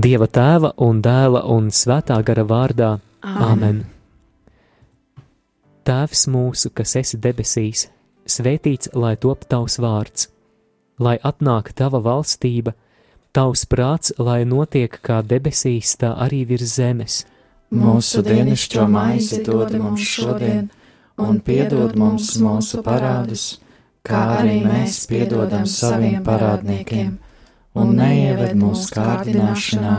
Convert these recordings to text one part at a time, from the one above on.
Dieva tēva un dēla un svētā gara vārdā. Āmen! Tēvs mūsu, kas esi debesīs, svētīts lai top tavs vārds, lai atnāk tava valstība, tavs prāts, lai notiek kā debesīs, tā arī virs zemes. Mūsu dienascho maizi dod mums šodien, un piedod mums mūsu parādus, kā arī mēs piedodam saviem parādniekiem, un neieved mūsu kārdināšanā,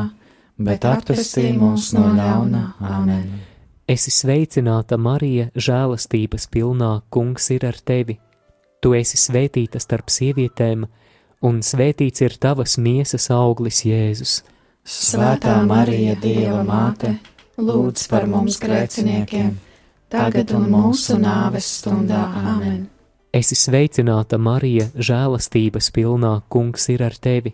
bet atpestī mūs no ļauna. Āmen! Esi sveicināta, Marija, žēlastības pilnā, kungs ir ar tevi. Tu esi svētīta starp sievietēm, un svētīts ir tavas miesas auglis, Jēzus. Svētā Marija, Dieva māte, lūdz par mums grēciniekiem, tagad un mūsu nāves stundā. Āmen! Esi sveicināta, Marija, žēlastības pilnā, kungs ir ar tevi.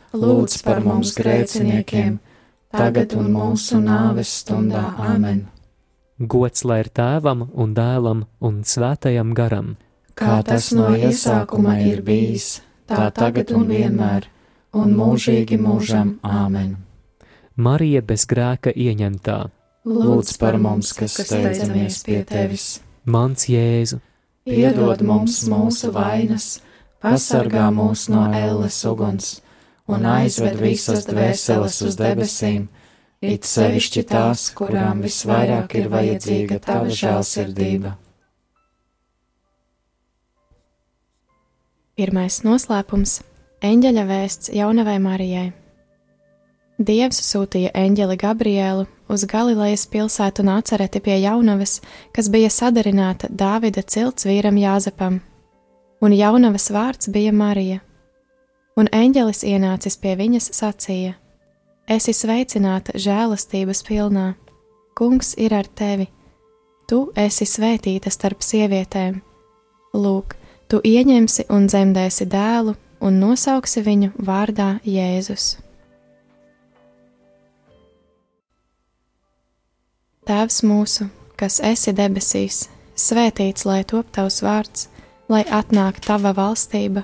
lūdz par mums grēciniekiem, tagad un mūsu nāves stundā. Āmen! Gods lai ir tēvam un dēlam un svētajam garam, Kā tas no iesākuma ir bijis, tā tagad un vienmēr, un mūžīgi mūžam. Āmen! Marija bez grēka ieņemtā, Lūdz par mums, kas steidzamies pie tevis! mans Jēzu, Piedod mums mūsu vainas, pasargā mūs no elles uguns un aizved visas dvēseles uz debesīm, it sevišķi tās, kurām visvairāk ir vajadzīga tava žēlsirdība. Pirmais noslēpums - eņģeļa vēsts jaunavai Marijai. Dievs sūtīja eņģeli Gabrielu uz Galilejas pilsētu Nācereti pie jaunavas, kas bija sadarināta Dāvida cilts vīram Jāzepam, un jaunavas vārds bija Marija. Un eņģelis ienācis pie viņas sacīja: Esi sveicināta žēlastības pilnā, kungs ir ar tevi, tu esi svētīta starp sievietēm. Lūk, tu ieņemsi un dzemdēsi dēlu un nosauksi viņu vārdā Jēzus. Tēvs mūsu, kas esi debesīs, svētīts lai top tavs vārds, lai atnāk tava valstība,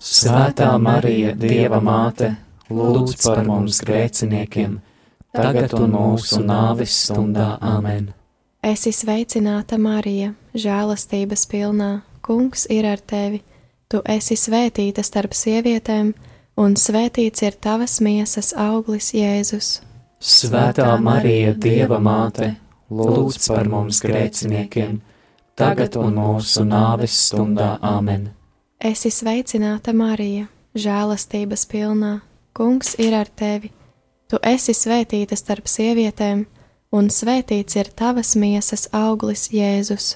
Svētā Marija, Dieva māte, lūdz par mums grēciniekiem, tagad un mūsu nāves stundā Āmen. Esi sveicināta, Marija, žēlastības pilnā. Kungs ir ar tevi. Tu esi svētīta starp sievietēm, un svētīts ir tavas miesas auglis, Jēzus. Svētā Marija, Dieva māte, lūdz par mums grēciniekiem, tagad un mūsu nāves stundā Āmen. Esi sveicināta, Marija, žēlastības pilnā. Kungs ir ar tevi. Tu esi svētīta starp sievietēm, un svētīts ir tavas miesas auglis, Jēzus.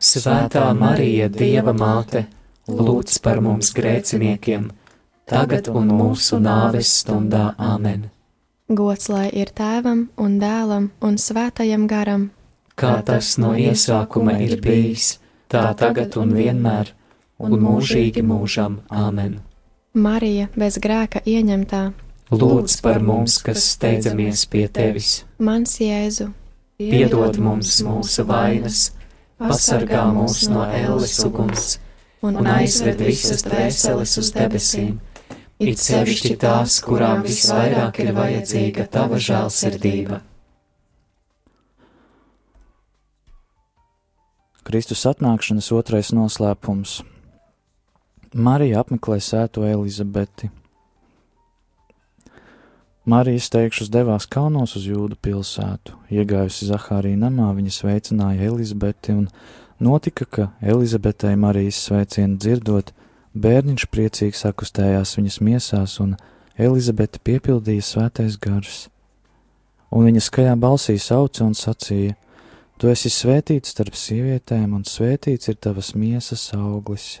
Svētā Marija, Dieva māte, lūdz par mums grēciniekiem, tagad un mūsu nāves stundā Āmen. Gods lai ir tēvam un dēlam un svētajam garam, Kā tas no iesākuma ir bijis, tā tagad un vienmēr, un mūžīgi mūžam Āmen. Marija bez grēka ieņemtā, Lūdz par mums, kas steidzamies pie tevis, mans Jēzu, piedod mums mūsu vainas, pasargā mūs no ēles uguns un un aizved visas dvēseles uz debesīm, it sevišķi tās, kurām visvairāk ir vajadzīga tava žēlsirdība. Kristus atnākšanas otrais noslēpums. Marija apmeklē sēto Elizabeti. Marijas teikšus devās kalnos uz jūdu pilsētu. Iegājusi Zahārija namā, viņa sveicināja Elizabeti un notika, ka Elizabetei Marijas sveicienu dzirdot, bērniņš priecīgi sakustējās viņas miesās un Elizabete piepildīja svētais gars. Un viņa skaļā balsī sauca un sacīja: Tu esi svētīts starp sievietēm, un svētīts ir tavas miesas auglis.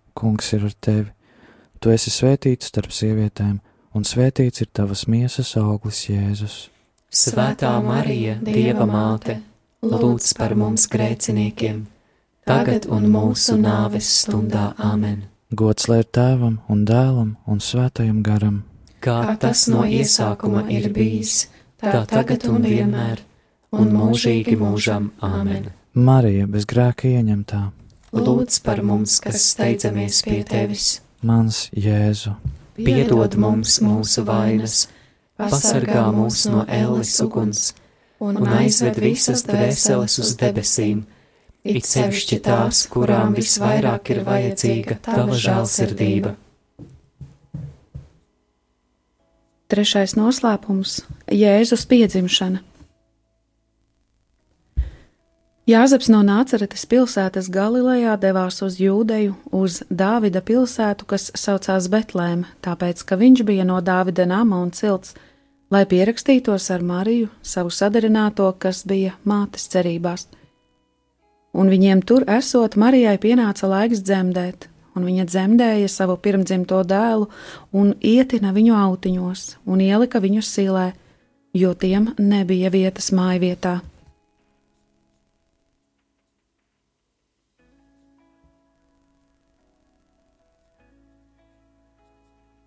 Kungs ir ar tevi. Tu esi svētīta starp sievietēm, un svētīts ir tavas miesas auglis Jēzus. Svētā Marija, Dieva māte, lūdz par mums grēciniekiem, tagad un mūsu nāves stundā Āmen. Gods lai ir tēvam un dēlam un svētajam garam. Kā tas no iesākuma ir bijis, tā tagad un vienmēr, un mūžīgi mūžam Āmen. Marija bez grēka ieņemtā, Lūdz par mums, kas steidzamies pie tevis, mans Jēzu, piedod mums mūsu vainas, pasargā mūs no elles uguns un aizved visas dvēseles uz debesīm, it sevišķi tās, kurām visvairāk ir vajadzīga tava žēlsirdība. Trešais noslēpums - Jēzus piedzimšana. Jāzeps no Nāceretes pilsētas Galilejā devās uz Jūdeju, uz Dāvida pilsētu, kas saucās Betlēma, tāpēc, ka viņš bija no Dāvida nama un cilts, lai pierakstītos ar Mariju, savu sadarināto, kas bija mātes cerībās. Un viņiem tur esot, Marijai pienāca laiks dzemdēt, un viņa dzemdēja savu pirmdzimto dēlu un ietina viņu autiņos un ielika viņu silē, jo tiem nebija vietas mājvietā.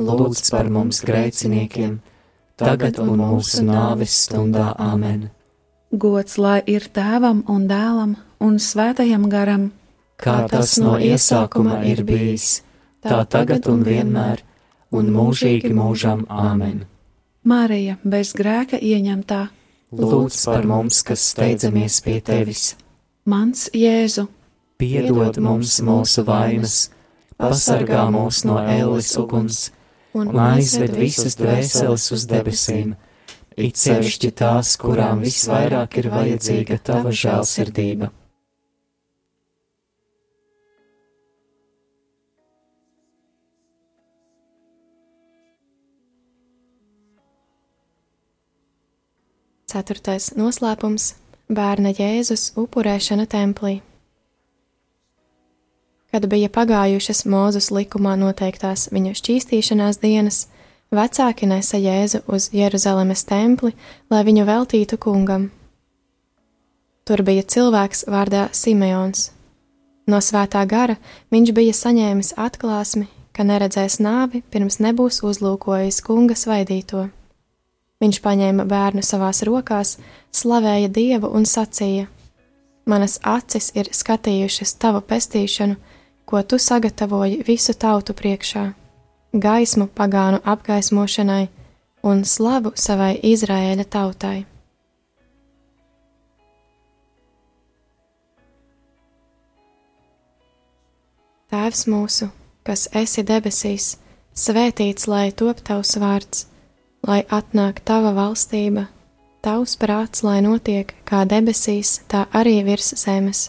lūdz par mums grēciniekiem, tagad un mūsu nāves stundā. Āmen. Gods lai ir tēvam un dēlam un svētajam garam, Kā tas no iesākuma ir bijis, tā tagad un vienmēr, un mūžīgi mūžam. Āmen. Marija bez grēka ieņemtā, Lūdz par mums, kas steidzamies pie tevis, mans Jēzu, piedod mums mūsu vainas, pasargā mūs no ēles uguns un aizved visas dvēseles uz debesīm, it sevišķi tās, kurām visvairāk ir vajadzīga tava žēlsirdība. Ceturtais noslēpums - bērna Jēzus upurēšana templī. Kad bija pagājušas Mūzes likumā noteiktās viņa šķīstīšanās dienas, vecāki nesa Jēzu uz Jeruzalemes templi, lai viņu veltītu kungam. Tur bija cilvēks vārdā Simeons. No svētā gara viņš bija saņēmis atklāsmi, ka neredzēs nāvi pirms nebūs uzlūkojis kunga svaidīto. Viņš paņēma bērnu savās rokās, slavēja Dievu un sacīja: Manas acis ir skatījušas tavu pestīšanu, ko tu sagatavoji visu tautu priekšā, gaismu pagānu apgaismošanai un slavu savai Izraēļa tautai. Tēvs mūsu, kas esi debesīs, svētīts lai top tavs vārds, lai atnāk tava valstība, tavs prāts, lai notiek kā debesīs, tā arī virs zemes.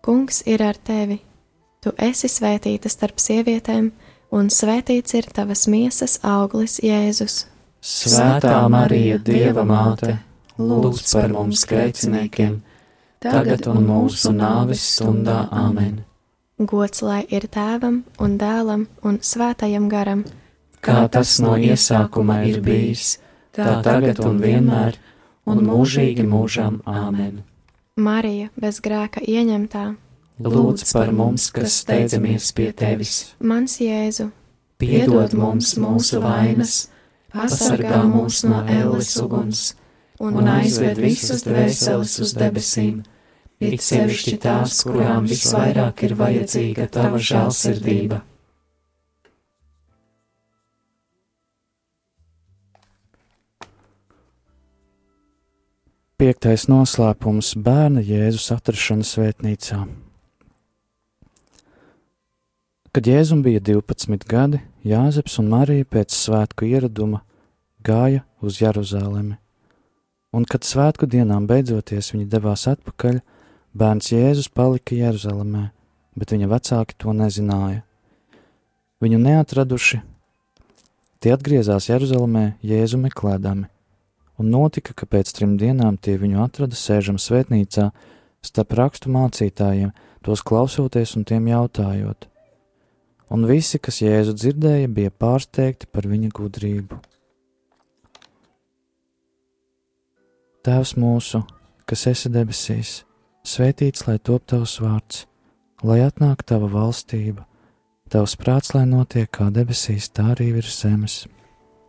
Kungs ir ar tevi. Tu esi svētīta starp sievietēm, un svētīts ir tavas miesas auglis, Jēzus. Svētā Marija, Dieva māte, lūdz par mums grēciniekiem, tagad un mūsu nāves stundā Āmen. Gods lai ir tēvam un dēlam un svētajam garam, Kā tas no iesākuma ir bijis, tā tagad un vienmēr, un mūžīgi mūžam Āmen. Marija bez grēka ieņemtā, Lūdz par mums, kas steidzamies pie tevis, mans Jēzu, piedod mums mūsu vainas, pasargā mūs no elles uguns un aizved visas dvēseles uz debesīm, it sevišķi tās, kurām visvairāk ir vajadzīga tava žēlsirdība. Piektais noslēpums - bērna Jēzus atrašana svētnīcā. Kad Jēzum bija 12 gadi, Jāzeps un Marija pēc svētku ieraduma gāja uz Jeruzalemi. Un, kad svētku dienām beidzoties viņi devās atpakaļ, bērns Jēzus palika Jeruzalemē, bet viņa vecāki to nezināja. Viņu neatraduši, tie atgriezās Jeruzalemē Jēzu meklēdami un notika, ka pēc trim dienām tie viņu atrada sēžam svētnīcā starp rakstu mācītājiem, tos klausoties un tiem jautājot. Un visi, kas Jēzu dzirdēja, bija pārsteigti par viņa gudrību. Tēvs mūsu, kas esi debesīs, svētīts lai top tavs vārds, lai atnāk tava valstība, tavs prāts, lai notiek kā debesīs, tā arī virs zemes.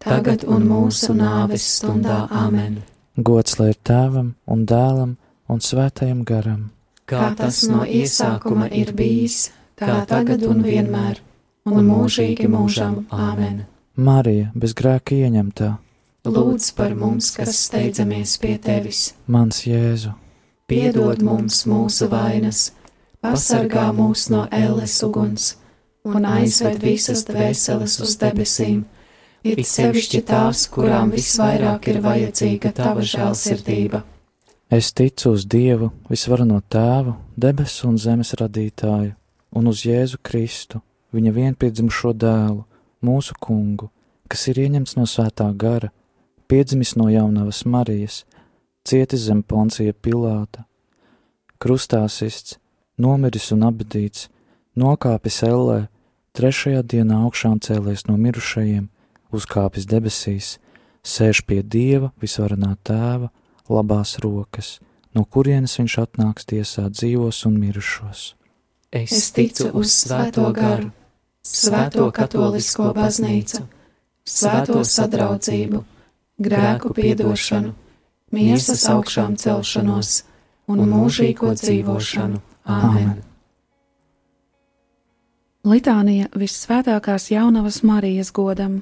tagad un mūsu nāves stundā. Āmen. Gods lai ir tēvam un dēlam un svētajam garam. Kā tas no iesākuma ir bijis, tā tagad un vienmēr, un mūžīgi mūžam. Āmen. Marija, bez grēka ieņemtā, Lūdz par mums, kas steidzamies pie tevis, mans Jēzu, piedod mums mūsu vainas, pasargā mūs no ēles uguns. Un aizved visas dvēseles uz debesīm, it sevišķi tās, kurām visvairāk ir vajadzīga tava žēlsirdība. es ticu uz Dievu, visvarano tēvu, debesu un zemes radītāju, un uz Jēzu Kristu, viņa vienpiedzimušo dēlu, mūsu kungu, kas ir ieņemts no svētā gara, piedzimis no jaunavas Marijas, cietis zem poncija Pilāta, krustā sists, nomiris un abadīts, nokāpis ellē, trešajā dienā augšām cēlies no mirušajiem, uzkāpis debesīs, sēž pie Dieva visvarenā tēva, labās rokas, no kurienes viņš atnāks tiesāt dzīvos un mirušos. Es ticu uz Svēto garu, Svēto katolisko baznīcu, Svēto sadraudzību, grēku piedošanu, miesas augšām celšanos un mūžīgo dzīvošanu. Āmen! Litānija visvētākās jaunavas Marijas godam.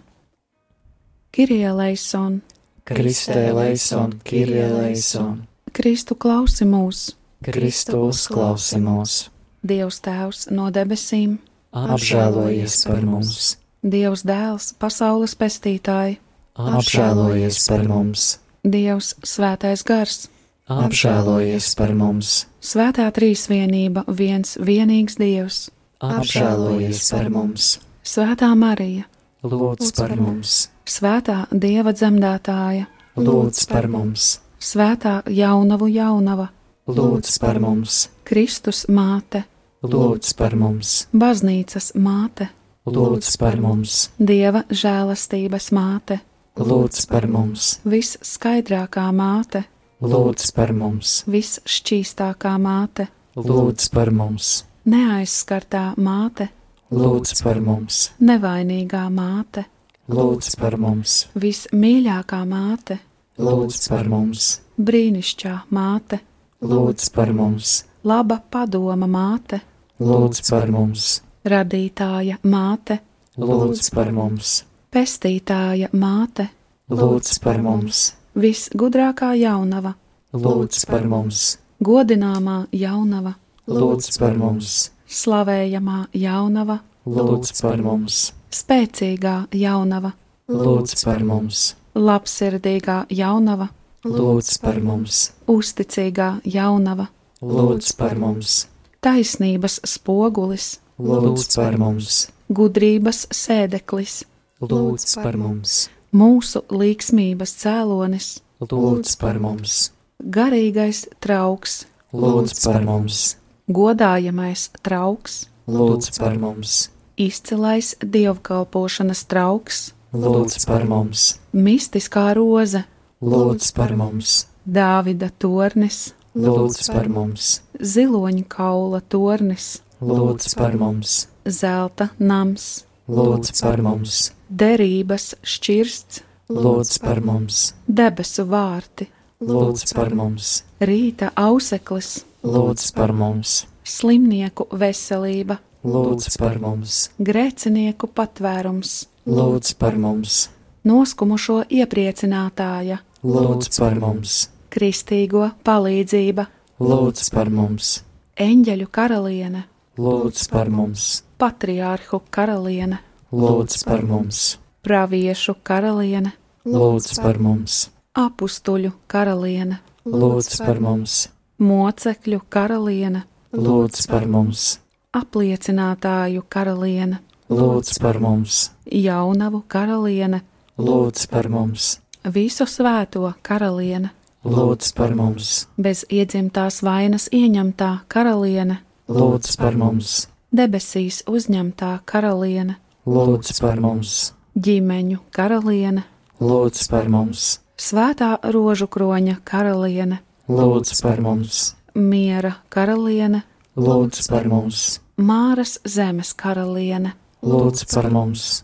Kirie Leison, Kristē leison, Kirie leison, Kristu klausi mūs, Kristu uzklausi mūs, Dievs Tēvs no debesīm, apžēlojies par mums, Dievs Dēls, pasaules pestītāji, apžēlojies par mums, Dievs Svētais Gars, apžēlojies par mums, Svētā Trīsvienība, viens vienīgs Dievs, apžēlojies par mums, Svētā Marija, lūdz par mums, Svētā Dieva dzemdētāja, lūdz par mums, Svētā Jaunavu jaunava, lūdz par mums, Kristus māte, lūdz par mums, baznīcas māte, lūdz par mums, Dieva žēlastības māte, lūdz par mums, visskaidrākā māte, lūdz par mums, visšķīstākā māte, lūdz par mums, neaizskartā māte, lūdz par mums, nevainīgā māte, lūdz par mums, vismīļākā māte, lūdz par mums, brīnišķīgā māte, lūdz par mums, laba padoma māte, lūdz par mums, radītāja māte, lūdz par mums, pestītāja māte, lūdz par mums, visgudrākā jaunava, lūdz par mums, godināmā jaunava, lūdz par mums, slavējamā jaunava, lūdz par mums, spēcīgā jaunava, lūdz par mums, labsirdīgā jaunava, lūdz par mums, uzticīgā jaunava, lūdz par mums, taisnības spogulis, lūdz par mums, gudrības sēdeklis, lūdz par mums, mūsu līksmības cēlonis, lūdz par mums, garīgais trauks, lūdz par mums, godājamais trauks, lūdz par mums, izcilais dievkalpošanas trauks, lūdz par mums, mistiskā roze, lūdz par mums, Dāvida tornis, lūdz par mums, ziloņa kaula tornis, lūdz par mums, zelta nams, lūdz par mums, derības šķirsts, lūdz par mums, debesu vārti, lūdz par mums, rīta auseklis, lūdz par mums, slimnieku veselība, lūdz par mums, grēcinieku patvērums, lūdz par mums, noskumušo iepriecinātāja, lūdz par mums, kristīgo palīdzība, lūdz par mums, eņģeļu karaliene, lūdz par mums, patriārhu karaliene, lūdz par mums, praviešu karaliene, lūdz par mums, apustuļu karaliene, lūdz par mums, mocekļu karaliene, lūdz par mums, apliecinātāju karaliene, lūdz par mums, jaunavu karaliene, lūdz par mums, visu svēto karaliene, lūdz par mums, bez iedzimtās vainas ieņemtā karaliene, lūdz par mums, debesīs uzņemtā karaliene, lūdz par mums, ģimeņu karaliene, lūdz par mums, svētā rožu kroņa karaliene, lūdz par mums, miera karaliene, lūdz par mums, māras zemes karaliene, lūdz par mums,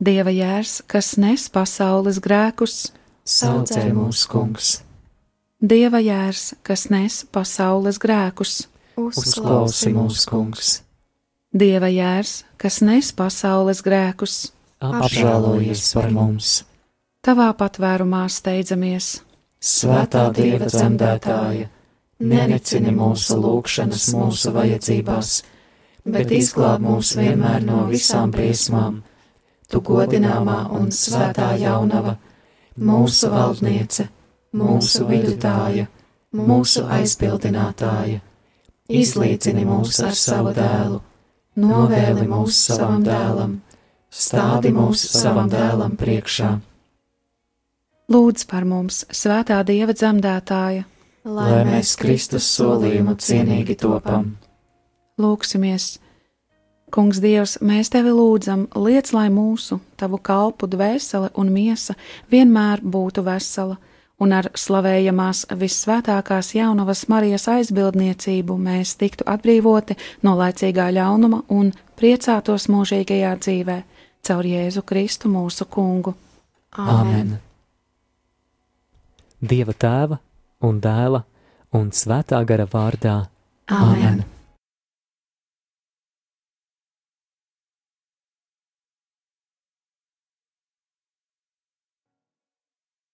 dieva jērs, kas nes pasaules grēkus, saucē mūsu kungs, dieva jērs, kas nes pasaules grēkus, uzklausi mūsu kungs, dieva jērs, kas nes pasaules grēkus, apžēlojies par mums, tavā patvērumā steidzamies, svētā Dieva dzemdētāja, nenicini mūsu lūgšanas mūsu vajadzībās, bet izglāb mūs vienmēr no visām briesmām, tu godināmā un svētā jaunava, mūsu valdniece, mūsu vidutāja, mūsu aizpildinātāja, izlīdzini mūs ar savu dēlu, novēli mūs savam dēlam, stādi mūs savam dēlam priekšā, lūdz par mums, svētā dieva dzemdētāja, lai mēs Kristus solījumu cienīgi topam. lūksimies! Kungs Dievs, mēs tevi lūdzam, liec, lai mūsu, tavu kalpu dvēsele un miesa vienmēr būtu vesela, un ar slavējamās vissvētākās jaunavas Marijas aizbildniecību mēs tiktu atbrīvoti no laicīgā ļaunuma un priecātos mūžīgajā dzīvē, caur Jēzu Kristu mūsu kungu. Āmen! Dieva tēva un dēla un svētā gara vārdā. Āmen!